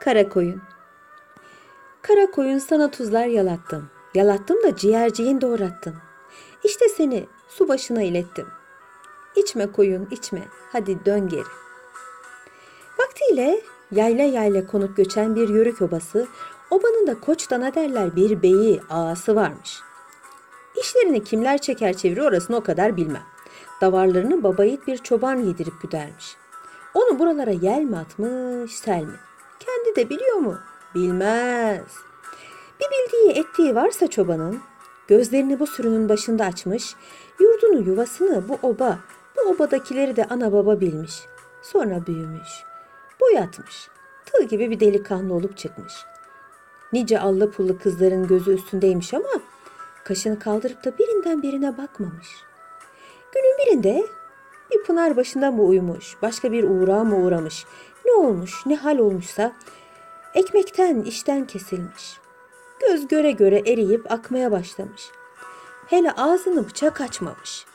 Kara koyun. Kara koyun sana tuzlar yalattım. Yalattım da ciğerciğin doğrattım. İşte seni su başına ilettim. İçme koyun içme, hadi dön geri. Vaktiyle yayla yayla konup göçen bir yörük obası, obanın da koç dana derler bir beyi, ağası varmış. İşlerini kimler çeker çeviriyor orasını o kadar bilmem. Davarlarını baba yiğit bir çoban yedirip güdermiş. Onu buralara yel mi atmış, sel mi? Kendi de biliyor mu? Bilmez. Bir bildiği ettiği varsa çobanın, gözlerini bu sürünün başında açmış, yurdunu yuvasını bu oba, bu obadakileri de ana baba bilmiş. Sonra büyümüş, boyatmış, tığ gibi bir delikanlı olup çıkmış. Nice allı pullu kızların gözü üstündeymiş ama kaşını kaldırıp da birinden birine bakmamış. Günün birinde bir pınar başında mı uyumuş, başka bir uğrağa mı uğramış, ne olmuş, ne hal olmuşsa ekmekten, işten kesilmiş. Göz göre göre eriyip akmaya başlamış. Hele ağzını bıçak açmamış.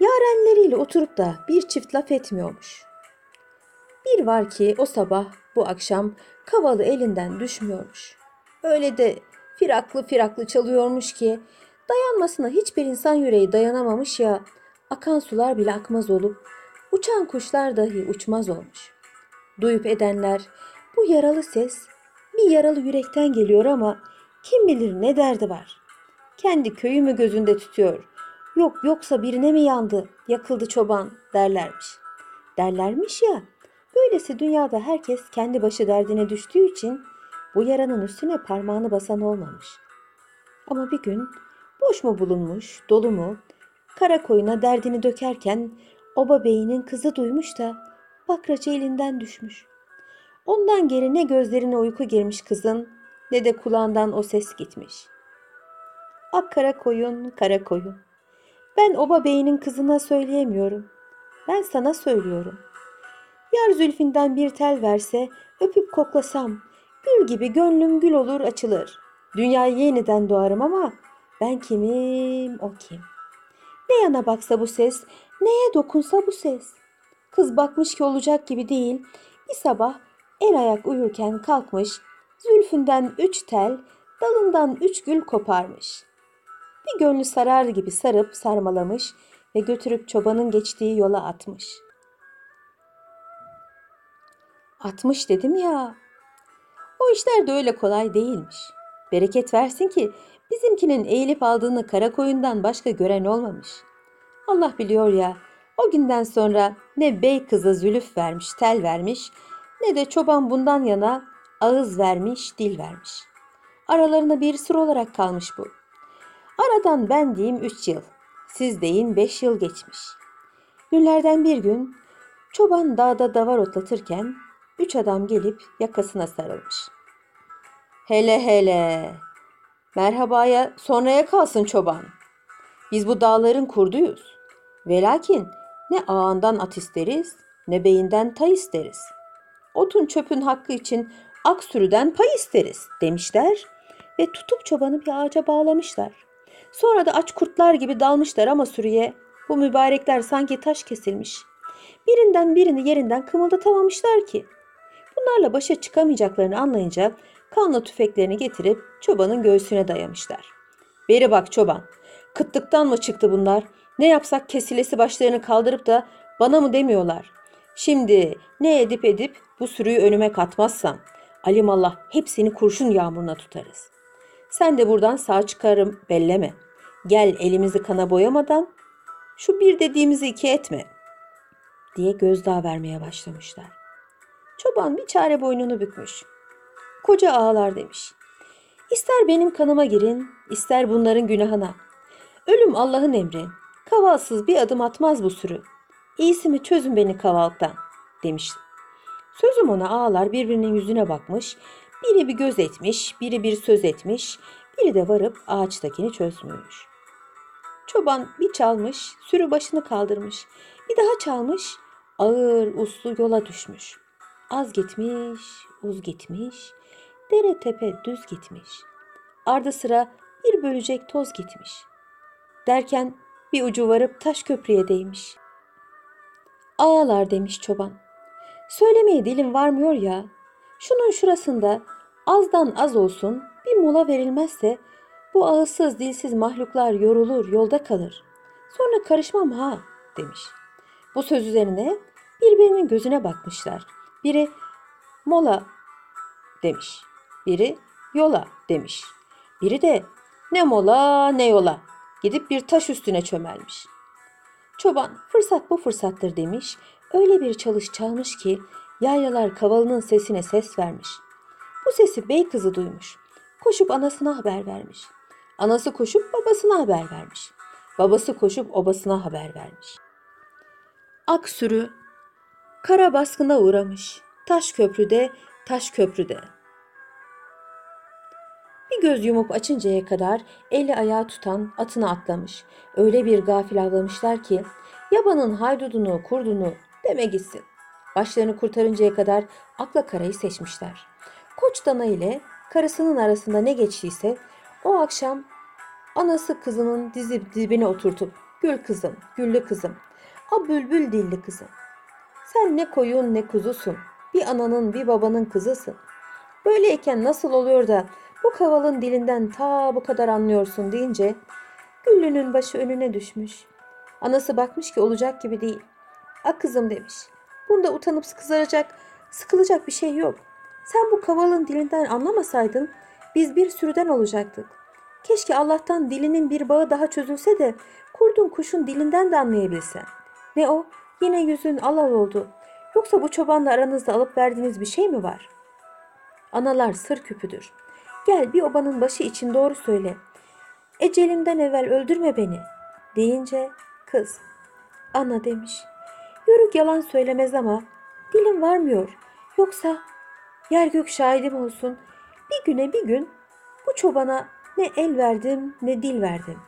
Yarenleriyle oturup da bir çift laf etmiyormuş. Bir var ki o sabah bu akşam kavalı elinden düşmüyormuş. Öyle de firaklı firaklı çalıyormuş ki dayanmasına hiçbir insan yüreği dayanamamış ya akan sular bile akmaz olup uçan kuşlar dahi uçmaz olmuş. Duyup edenler bu yaralı ses bir yaralı yürekten geliyor ama kim bilir ne derdi var. Kendi köyü mü gözünde tutuyor? Yok yoksa birine mi yandı, yakıldı çoban derlermiş. Derlermiş ya, böylesi dünyada herkes kendi başı derdine düştüğü için bu yaranın üstüne parmağını basan olmamış. Ama bir gün boş mu bulunmuş, dolu mu, kara koyuna derdini dökerken oba beyinin kızı duymuş da bakracı elinden düşmüş. Ondan geri ne gözlerine uyku girmiş kızın ne de kulağından o ses gitmiş. Ak kara koyun, kara koyun. Ben oba beyinin kızına söyleyemiyorum. Ben sana söylüyorum. Yar zülfinden bir tel verse öpüp koklasam gül gibi gönlüm gül olur açılır. Dünyaya yeniden doğarım ama ben kimim o kim? Ne yana baksa bu ses, neye dokunsa bu ses. Kız bakmış ki olacak gibi değil. Bir sabah el ayak uyurken kalkmış, zülfünden üç tel, dalından üç gül koparmış. Bir gönlü sarar gibi sarıp sarmalamış ve götürüp çobanın geçtiği yola atmış. Atmış dedim ya. O işler de öyle kolay değilmiş. Bereket versin ki bizimkinin eğilip aldığını kara koyundan başka gören olmamış. Allah biliyor ya o günden sonra ne bey kıza zülüf vermiş, tel vermiş ne de çoban bundan yana ağız vermiş, dil vermiş. Aralarına bir sır olarak kalmış bu. Aradan ben diyeyim üç yıl, siz deyin beş yıl geçmiş. Günlerden bir gün çoban dağda davar otlatırken üç adam gelip yakasına sarılmış. Hele hele, merhabaya sonraya kalsın çoban. Biz bu dağların kurduyuz. Velakin ne ağandan at isteriz ne beyinden tay isteriz. Otun çöpün hakkı için ak sürüden pay isteriz demişler ve tutup çobanı bir ağaca bağlamışlar. Sonra da aç kurtlar gibi dalmışlar ama sürüye bu mübarekler sanki taş kesilmiş. Birinden birini yerinden kımıldatamamışlar ki. Bunlarla başa çıkamayacaklarını anlayınca kanla tüfeklerini getirip çobanın göğsüne dayamışlar. Beri bak çoban, kıtlıktan mı çıktı bunlar? Ne yapsak kesilesi başlarını kaldırıp da bana mı demiyorlar? Şimdi ne edip edip bu sürüyü önüme katmazsam alimallah hepsini kurşun yağmuruna tutarız. Sen de buradan sağ çıkarım belleme. Gel elimizi kana boyamadan şu bir dediğimizi iki etme diye gözdağı vermeye başlamışlar. Çoban bir çare boynunu bükmüş. Koca ağalar demiş. İster benim kanıma girin, ister bunların günahına. Ölüm Allah'ın emri. Kavalsız bir adım atmaz bu sürü. İyisi mi çözün beni kavaldan demiş. Sözüm ona ağalar birbirinin yüzüne bakmış, biri bir göz etmiş, biri bir söz etmiş, biri de varıp ağaçtakini çözmüş. Çoban bir çalmış, sürü başını kaldırmış. Bir daha çalmış, ağır uslu yola düşmüş. Az gitmiş, uz gitmiş, dere tepe düz gitmiş. Ardı sıra bir bölecek toz gitmiş. Derken bir ucu varıp taş köprüye değmiş. Ağalar demiş çoban. Söylemeye dilim varmıyor ya. Şunun şurasında azdan az olsun bir mola verilmezse bu ağızsız dilsiz mahluklar yorulur yolda kalır. Sonra karışmam ha demiş. Bu söz üzerine birbirinin gözüne bakmışlar. Biri mola demiş. Biri yola demiş. Biri de ne mola ne yola gidip bir taş üstüne çömelmiş. Çoban fırsat bu fırsattır demiş. Öyle bir çalış çalmış ki yaylalar kavalının sesine ses vermiş. Bu sesi bey kızı duymuş. Koşup anasına haber vermiş. Anası koşup babasına haber vermiş. Babası koşup obasına haber vermiş. Ak sürü kara baskına uğramış. Taş köprüde, taş köprüde. Bir göz yumup açıncaya kadar eli ayağı tutan atına atlamış. Öyle bir gafil avlamışlar ki yabanın haydudunu, kurdunu deme gitsin. Başlarını kurtarıncaya kadar akla karayı seçmişler. Koç dana ile karısının arasında ne geçtiyse o akşam anası kızının dizi dibine oturtup gül kızım, güllü kızım, a bülbül dilli kızım. Sen ne koyun ne kuzusun, bir ananın bir babanın kızısın. Böyleyken nasıl oluyor da bu kavalın dilinden ta bu kadar anlıyorsun deyince Güllü'nün başı önüne düşmüş. Anası bakmış ki olacak gibi değil. A kızım demiş. Bunda utanıp kızaracak, sıkılacak bir şey yok. Sen bu kavalın dilinden anlamasaydın biz bir sürüden olacaktık. Keşke Allah'tan dilinin bir bağı daha çözülse de kurdun kuşun dilinden de anlayabilsen. Ne o? Yine yüzün alal oldu. Yoksa bu çobanla aranızda alıp verdiğiniz bir şey mi var? Analar sır küpüdür. Gel bir obanın başı için doğru söyle. Ecelimden evvel öldürme beni. Deyince kız. Ana demiş. Yörük yalan söylemez ama dilim varmıyor. Yoksa yer gök şahidim olsun. Bir güne bir gün bu çobana ne el verdim ne dil verdim.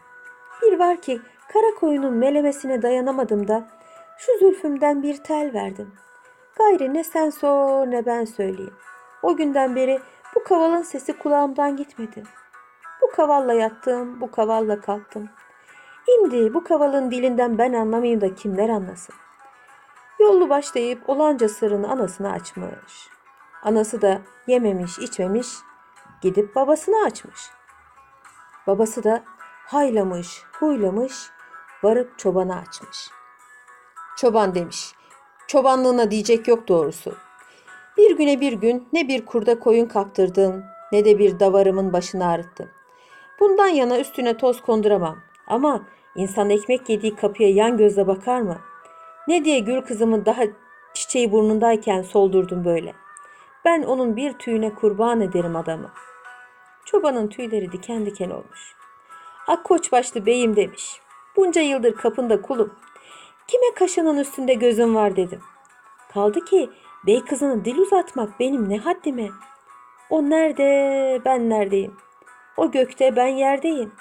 Bir var ki kara koyunun melemesine dayanamadım da şu zülfümden bir tel verdim. Gayrı ne sen sor ne ben söyleyeyim. O günden beri bu kavalın sesi kulağımdan gitmedi. Bu kavalla yattım, bu kavalla kalktım. İmdi bu kavalın dilinden ben anlamayayım da kimler anlasın. Yollu başlayıp olanca sırrını anasına açmış. Anası da yememiş, içmemiş, gidip babasına açmış. Babası da haylamış, huylamış, varıp çobana açmış. Çoban demiş, çobanlığına diyecek yok doğrusu. Bir güne bir gün ne bir kurda koyun kaptırdım ne de bir davarımın başını ağrıttım. Bundan yana üstüne toz konduramam. Ama insan ekmek yediği kapıya yan gözle bakar mı? Ne diye gül kızımın daha çiçeği burnundayken soldurdum böyle. Ben onun bir tüyüne kurban ederim adamı. Çobanın tüyleri diken diken olmuş. Ak koç başlı beyim demiş. Bunca yıldır kapında kulum. Kime kaşının üstünde gözüm var dedim. Kaldı ki bey kızına dil uzatmak benim ne haddime. O nerede ben neredeyim. O gökte ben yerdeyim.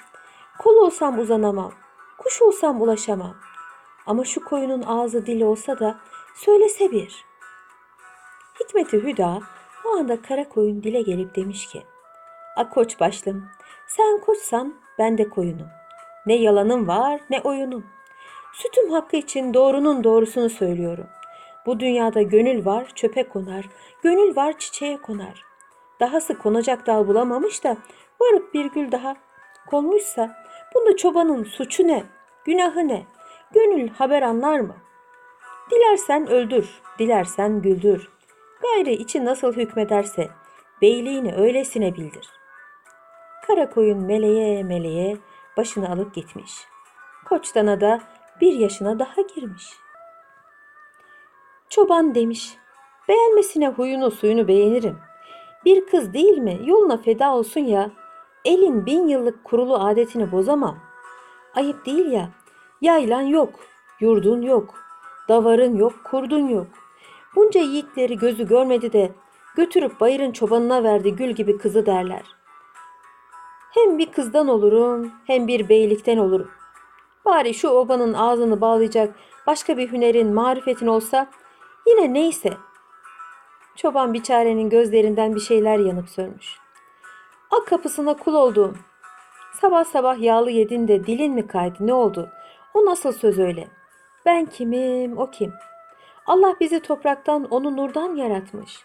Kol olsam uzanamam. Kuş olsam ulaşamam. Ama şu koyunun ağzı dili olsa da söylese bir. Hikmeti Hüda o anda kara koyun dile gelip demiş ki A koç başlım sen koçsan ben de koyunum. Ne yalanım var ne oyunum. Sütüm hakkı için doğrunun doğrusunu söylüyorum. Bu dünyada gönül var çöpe konar, gönül var çiçeğe konar. Dahası konacak dal bulamamış da varıp bir gül daha konmuşsa bunda çobanın suçu ne, günahı ne, gönül haber anlar mı? Dilersen öldür, dilersen güldür. Gayrı içi nasıl hükmederse beyliğini öylesine bildir. Kara koyun meleğe meleğe başını alıp gitmiş. Koç dana da bir yaşına daha girmiş. Çoban demiş, beğenmesine huyunu suyunu beğenirim. Bir kız değil mi yoluna feda olsun ya, elin bin yıllık kurulu adetini bozamam. Ayıp değil ya, yaylan yok, yurdun yok, davarın yok, kurdun yok. Bunca yiğitleri gözü görmedi de götürüp bayırın çobanına verdi gül gibi kızı derler. Hem bir kızdan olurum hem bir beylikten olurum. Bari şu obanın ağzını bağlayacak başka bir hünerin, marifetin olsa yine neyse. Çoban biçarenin gözlerinden bir şeyler yanıp sönmüş. Ak kapısına kul olduğum. Sabah sabah yağlı yedin de dilin mi kaydı ne oldu? O nasıl söz öyle? Ben kimim o kim? Allah bizi topraktan onu nurdan yaratmış.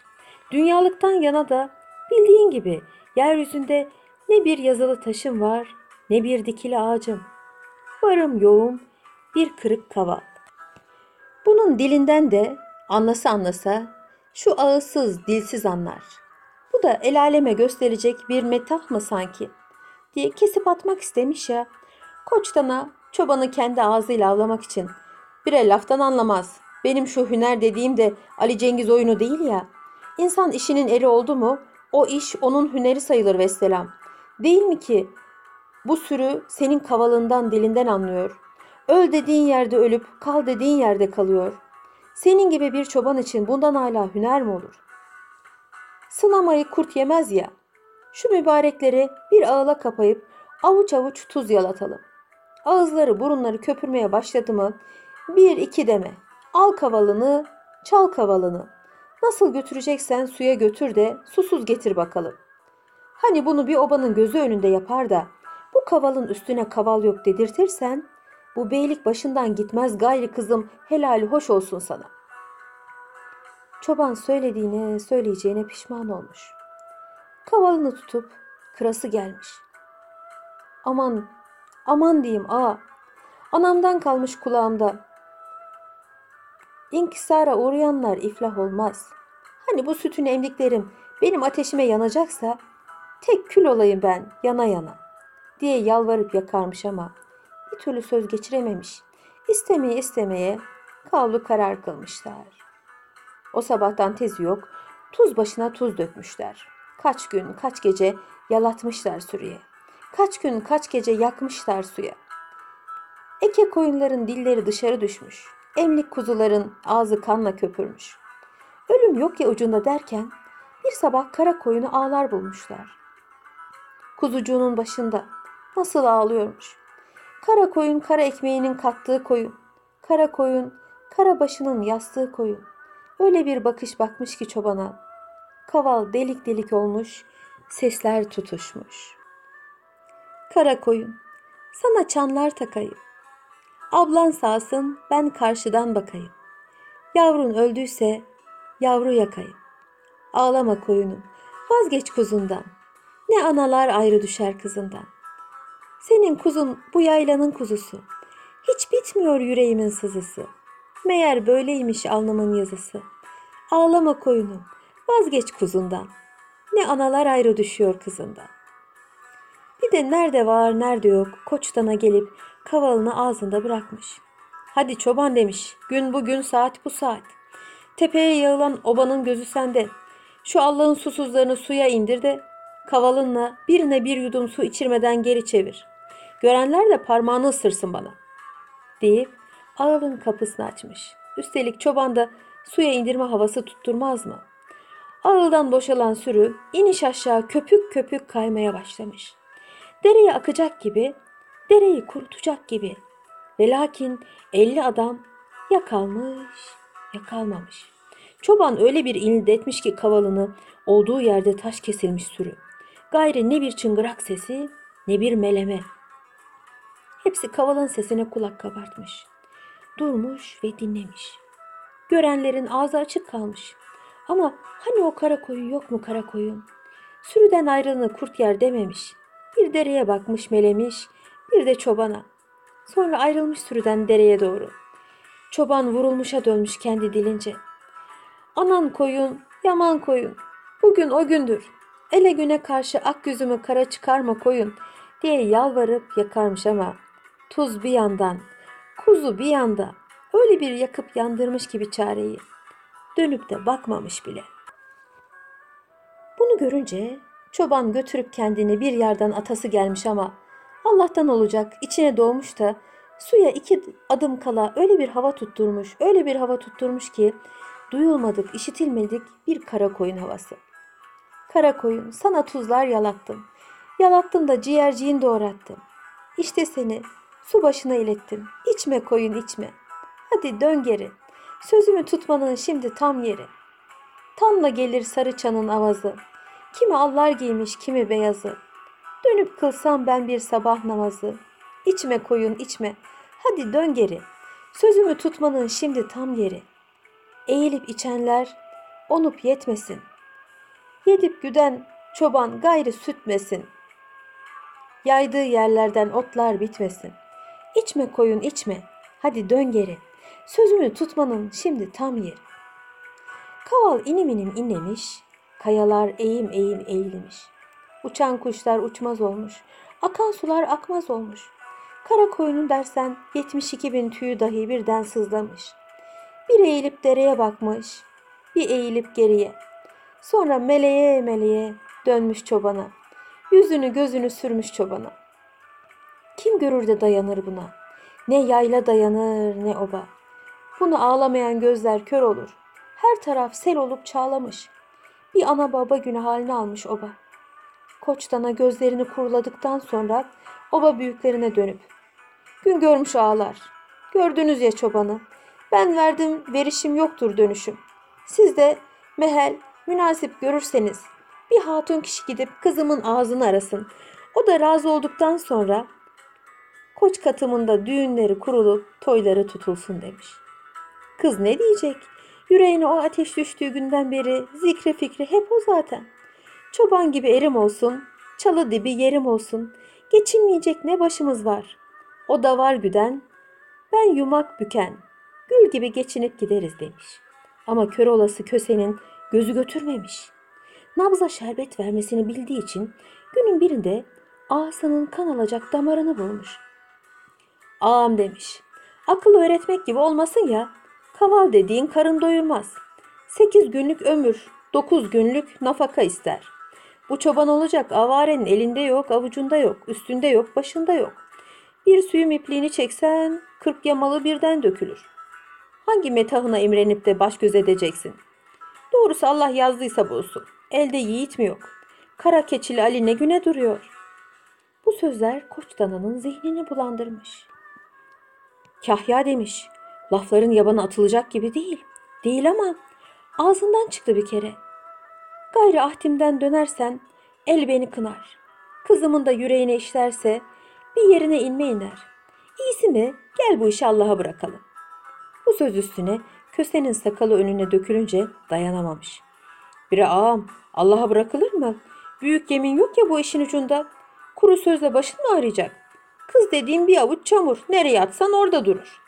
Dünyalıktan yana da bildiğin gibi yeryüzünde ne bir yazılı taşım var ne bir dikili ağacım. Varım yoğum bir kırık kaval. Bunun dilinden de anlasa anlasa şu ağızsız dilsiz anlar. Bu da el aleme gösterecek bir metah mı sanki diye kesip atmak istemiş ya. Koçtana çobanı kendi ağzıyla avlamak için. Bire laftan anlamaz. Benim şu hüner dediğim de Ali Cengiz oyunu değil ya. İnsan işinin eri oldu mu o iş onun hüneri sayılır vesselam. Değil mi ki bu sürü senin kavalından dilinden anlıyor. Öl dediğin yerde ölüp kal dediğin yerde kalıyor. Senin gibi bir çoban için bundan hala hüner mi olur? Sınamayı kurt yemez ya. Şu mübarekleri bir ağla kapayıp avuç avuç tuz yalatalım. Ağızları burunları köpürmeye başladı mı bir iki deme. Al kavalını, çal kavalını. Nasıl götüreceksen suya götür de susuz getir bakalım. Hani bunu bir obanın gözü önünde yapar da bu kavalın üstüne kaval yok dedirtirsen bu beylik başından gitmez gayri kızım helali hoş olsun sana. Çoban söylediğine söyleyeceğine pişman olmuş. Kavalını tutup kırası gelmiş. Aman, aman diyeyim a. Anamdan kalmış kulağımda. İnkisara uğrayanlar iflah olmaz. Hani bu sütün emdiklerim benim ateşime yanacaksa tek kül olayım ben yana yana diye yalvarıp yakarmış ama bir türlü söz geçirememiş. İstemeye istemeye kavlu karar kılmışlar. O sabahtan tezi yok, tuz başına tuz dökmüşler. Kaç gün, kaç gece yalatmışlar sürüye. Kaç gün, kaç gece yakmışlar suya. Eke koyunların dilleri dışarı düşmüş. Emlik kuzuların ağzı kanla köpürmüş. Ölüm yok ya ucunda derken bir sabah kara koyunu ağlar bulmuşlar. Kuzucuğunun başında nasıl ağlıyormuş. Kara koyun kara ekmeğinin kattığı koyun. Kara koyun kara başının yastığı koyun. Öyle bir bakış bakmış ki çobana. Kaval delik delik olmuş, sesler tutuşmuş. Kara koyun, sana çanlar takayım. Ablan sağsın, ben karşıdan bakayım. Yavrun öldüyse yavru yakayım. Ağlama koyunum, vazgeç kuzundan. Ne analar ayrı düşer kızından. Senin kuzun bu yaylanın kuzusu. Hiç bitmiyor yüreğimin sızısı. Meğer böyleymiş alnımın yazısı. Ağlama koyunum, vazgeç kuzundan. Ne analar ayrı düşüyor kızından. Bir de nerede var nerede yok koçtana gelip kavalını ağzında bırakmış. Hadi çoban demiş, gün bugün saat bu saat. Tepeye yığılan obanın gözü sende. Şu Allah'ın susuzlarını suya indir de kavalınla birine bir yudum su içirmeden geri çevir. Görenler de parmağını ısırsın bana. Deyip ağılın kapısını açmış. Üstelik çoban da suya indirme havası tutturmaz mı? Ağıldan boşalan sürü iniş aşağı köpük köpük kaymaya başlamış. Dereye akacak gibi, dereyi kurutacak gibi. Ve lakin elli adam ya kalmış ya kalmamış. Çoban öyle bir inildetmiş ki kavalını olduğu yerde taş kesilmiş sürü. Gayrı ne bir çıngırak sesi ne bir meleme. Hepsi kavalın sesine kulak kabartmış. Durmuş ve dinlemiş. Görenlerin ağzı açık kalmış. Ama hani o kara koyun yok mu kara koyun? Sürüden ayrılını kurt yer dememiş. Bir dereye bakmış melemiş, bir de çobana. Sonra ayrılmış sürüden dereye doğru. Çoban vurulmuşa dönmüş kendi dilince. Anan koyun, yaman koyun. Bugün o gündür. Ele güne karşı ak yüzümü kara çıkarma koyun diye yalvarıp yakarmış ama tuz bir yandan, kuzu bir yanda öyle bir yakıp yandırmış gibi çareyi. Dönüp de bakmamış bile. Bunu görünce çoban götürüp kendini bir yerden atası gelmiş ama Allah'tan olacak içine doğmuş da suya iki adım kala öyle bir hava tutturmuş, öyle bir hava tutturmuş ki duyulmadık, işitilmedik bir kara koyun havası. Kara koyun sana tuzlar yalattım. Yalattım da ciğerciğin doğrattım. İşte seni su başına ilettim. İçme koyun içme. Hadi dön geri. Sözümü tutmanın şimdi tam yeri. Tanla gelir sarı çanın avazı. Kimi allar giymiş kimi beyazı. Dönüp kılsam ben bir sabah namazı. İçme koyun içme. Hadi dön geri. Sözümü tutmanın şimdi tam yeri. Eğilip içenler onup yetmesin. Yedip güden çoban gayrı sütmesin. Yaydığı yerlerden otlar bitmesin. İçme koyun içme, hadi dön geri. Sözümü tutmanın şimdi tam yeri. Kaval inim inim inlemiş, kayalar eğim eğim eğilmiş. Uçan kuşlar uçmaz olmuş, akan sular akmaz olmuş. Kara koyunun dersen 72 bin tüyü dahi birden sızlamış. Bir eğilip dereye bakmış, bir eğilip geriye. Sonra meleğe meleğe dönmüş çobana. Yüzünü gözünü sürmüş çobana. Kim görür de dayanır buna? Ne yayla dayanır ne oba. Bunu ağlamayan gözler kör olur. Her taraf sel olup çağlamış. Bir ana baba günü halini almış oba. Koçtana gözlerini kuruladıktan sonra oba büyüklerine dönüp. Gün görmüş ağlar. Gördünüz ya çobanı. Ben verdim verişim yoktur dönüşüm. Siz de mehel münasip görürseniz bir hatun kişi gidip kızımın ağzını arasın. O da razı olduktan sonra koç katımında düğünleri kurulup toyları tutulsun demiş. Kız ne diyecek? Yüreğine o ateş düştüğü günden beri zikre fikri hep o zaten. Çoban gibi erim olsun, çalı dibi yerim olsun. Geçinmeyecek ne başımız var. O da var güden, ben yumak büken, gül gibi geçinip gideriz demiş. Ama kör olası kösenin gözü götürmemiş. Nabza şerbet vermesini bildiği için günün birinde ağasının kan alacak damarını bulmuş. Ağam demiş, akıl öğretmek gibi olmasın ya, kaval dediğin karın doyurmaz. Sekiz günlük ömür, dokuz günlük nafaka ister. Bu çoban olacak avarenin elinde yok, avucunda yok, üstünde yok, başında yok. Bir suyum ipliğini çeksen kırk yamalı birden dökülür. Hangi metahına imrenip de baş göz edeceksin? Doğrusu Allah yazdıysa bulsun. Elde yiğit mi yok? Kara keçili Ali ne güne duruyor? Bu sözler koç dananın zihnini bulandırmış. Kahya demiş. Lafların yabana atılacak gibi değil. Değil ama ağzından çıktı bir kere. Gayrı ahdimden dönersen el beni kınar. Kızımın da yüreğine işlerse bir yerine inme iner. İyisi mi gel bu işi Allah'a bırakalım. Bu söz üstüne kösenin sakalı önüne dökülünce dayanamamış. Biri ağam Allah'a bırakılır mı? Büyük yemin yok ya bu işin ucunda. Kuru sözle başın mı ağrıyacak? Kız dediğin bir avuç çamur. Nereye atsan orada durur.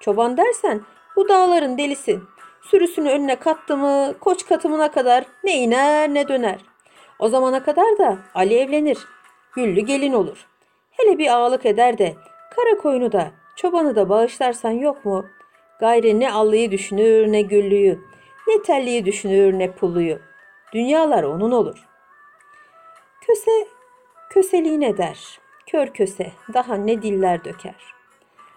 Çoban dersen bu dağların delisi. Sürüsünü önüne kattı mı koç katımına kadar ne iner ne döner. O zamana kadar da Ali evlenir. Güllü gelin olur. Hele bir ağalık eder de kara koyunu da çobanı da bağışlarsan yok mu? Gayri ne allıyı düşünür ne güllüyü, ne telliyi düşünür ne pulluyu. Dünyalar onun olur. Köse köseliğine der. Kör köse daha ne diller döker.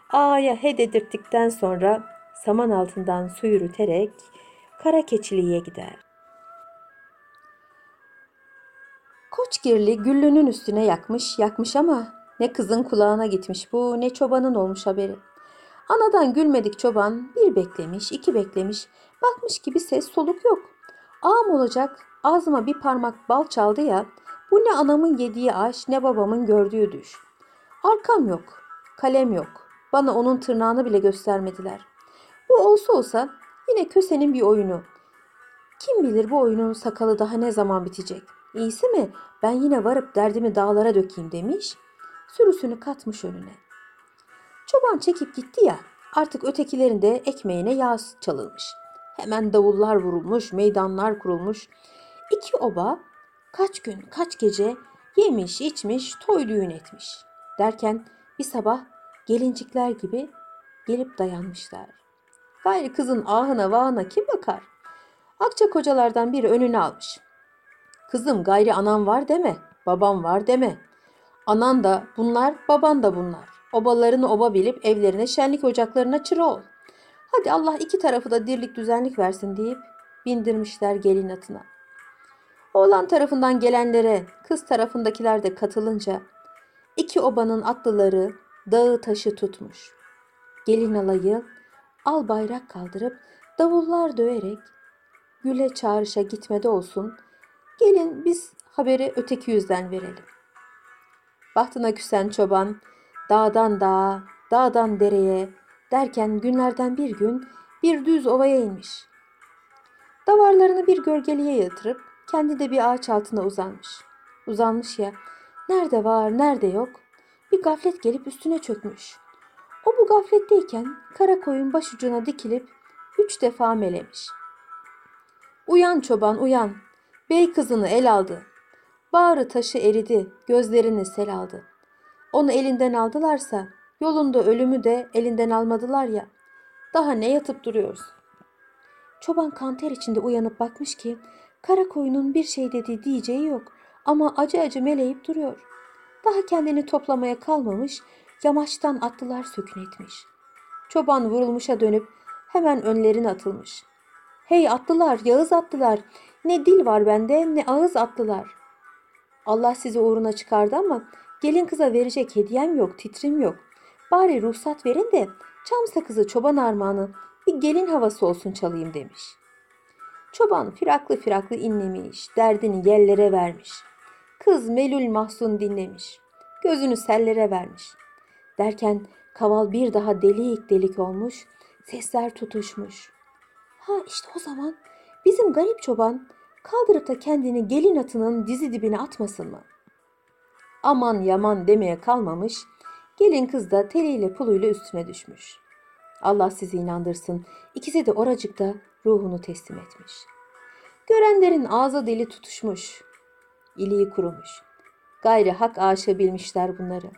Ağaya he dedirttikten sonra saman altından su yürüterek kara keçiliğe gider. Koçgirli güllünün üstüne yakmış yakmış ama ne kızın kulağına gitmiş bu ne çobanın olmuş haberi. Anadan gülmedik çoban bir beklemiş iki beklemiş bakmış ki bir ses soluk yok. Ağam olacak ağzıma bir parmak bal çaldı ya bu ne anamın yediği aş ne babamın gördüğü düş. Arkam yok kalem yok bana onun tırnağını bile göstermediler. Bu olsa olsa yine kösenin bir oyunu. Kim bilir bu oyunun sakalı daha ne zaman bitecek. İyisi mi ben yine varıp derdimi dağlara dökeyim demiş. Sürüsünü katmış önüne. Çoban çekip gitti ya artık ötekilerin de ekmeğine yağ çalınmış. Hemen davullar vurulmuş, meydanlar kurulmuş. İki oba kaç gün kaç gece yemiş içmiş toy düğün etmiş. Derken bir sabah gelincikler gibi gelip dayanmışlar. Gayrı kızın ahına vahına kim bakar? Akça kocalardan biri önüne almış. Kızım gayri anam var deme, babam var deme. Anan da bunlar, baban da bunlar. Obalarını oba bilip evlerine şenlik ocaklarına çıra ol. Hadi Allah iki tarafı da dirlik düzenlik versin deyip bindirmişler gelin atına. Oğlan tarafından gelenlere kız tarafındakiler de katılınca iki obanın atlıları dağı taşı tutmuş. Gelin alayı al bayrak kaldırıp davullar döverek güle çağrışa gitmede olsun. Gelin biz haberi öteki yüzden verelim. Bahtına küsen çoban dağdan dağa, dağdan dereye derken günlerden bir gün bir düz ovaya inmiş. Davarlarını bir gölgeliğe yatırıp Kendi de bir ağaç altına uzanmış. Uzanmış ya. Nerede var, nerede yok. Bir gaflet gelip üstüne çökmüş. O bu gafletteyken kara koyun başucuna dikilip üç defa melemiş. Uyan çoban uyan. Bey kızını el aldı. Bağrı taşı eridi, gözlerini sel aldı. Onu elinden aldılarsa, yolunda ölümü de elinden almadılar ya. Daha ne yatıp duruyoruz? Çoban kanter içinde uyanıp bakmış ki, kara koyunun bir şey dediği diyeceği yok ama acı acı meleyip duruyor. Daha kendini toplamaya kalmamış, yamaçtan atlılar sökün etmiş. Çoban vurulmuşa dönüp hemen önlerine atılmış. Hey atlılar, Yağız atlılar, ne dil var bende ne ağız atlılar. Allah sizi uğruna çıkardı ama gelin kıza verecek hediyem yok, titrim yok. Bari ruhsat verin de çam sakızı çoban armağanı bir gelin havası olsun çalayım demiş. Çoban firaklı firaklı inlemiş, derdini yellere vermiş. Kız melül mahzun dinlemiş, gözünü sellere vermiş. Derken kaval bir daha delik delik olmuş, sesler tutuşmuş. Ha işte o zaman bizim garip çoban kaldırıp da kendini gelin atının dizi dibine atmasın mı? Aman yaman demeye kalmamış, gelin kız da teliyle puluyla üstüne düşmüş. Allah sizi inandırsın, ikisi de oracıkta ruhunu teslim etmiş. Görenlerin ağzı dili tutuşmuş, iliği kurumuş. Gayri hak aşığı bilmişler bunları.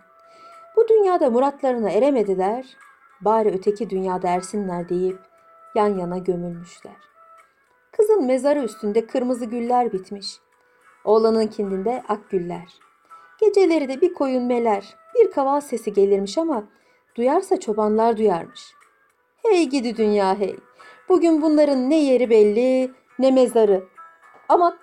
Bu dünyada muratlarına eremediler, bari öteki dünyada ersinler deyip yan yana gömülmüşler. Kızın mezarı üstünde kırmızı güller bitmiş. Oğlanın kindinde ak güller. Geceleri de bir koyun meler, bir kaval sesi gelirmiş ama duyarsa çobanlar duyarmış. Hey gidi dünya hey. Bugün bunların ne yeri belli ne mezarı. Ama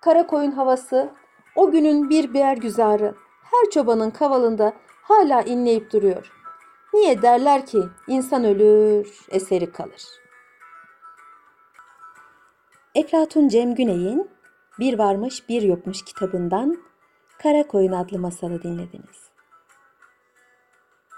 kara koyun havası o günün bir birer güzarı. Her çobanın kavalında hala inleyip duruyor. Niye derler ki insan ölür, eseri kalır. Eflatun Cem Güney'in Bir Varmış Bir Yokmuş kitabından Kara Koyun adlı masalı dinlediniz.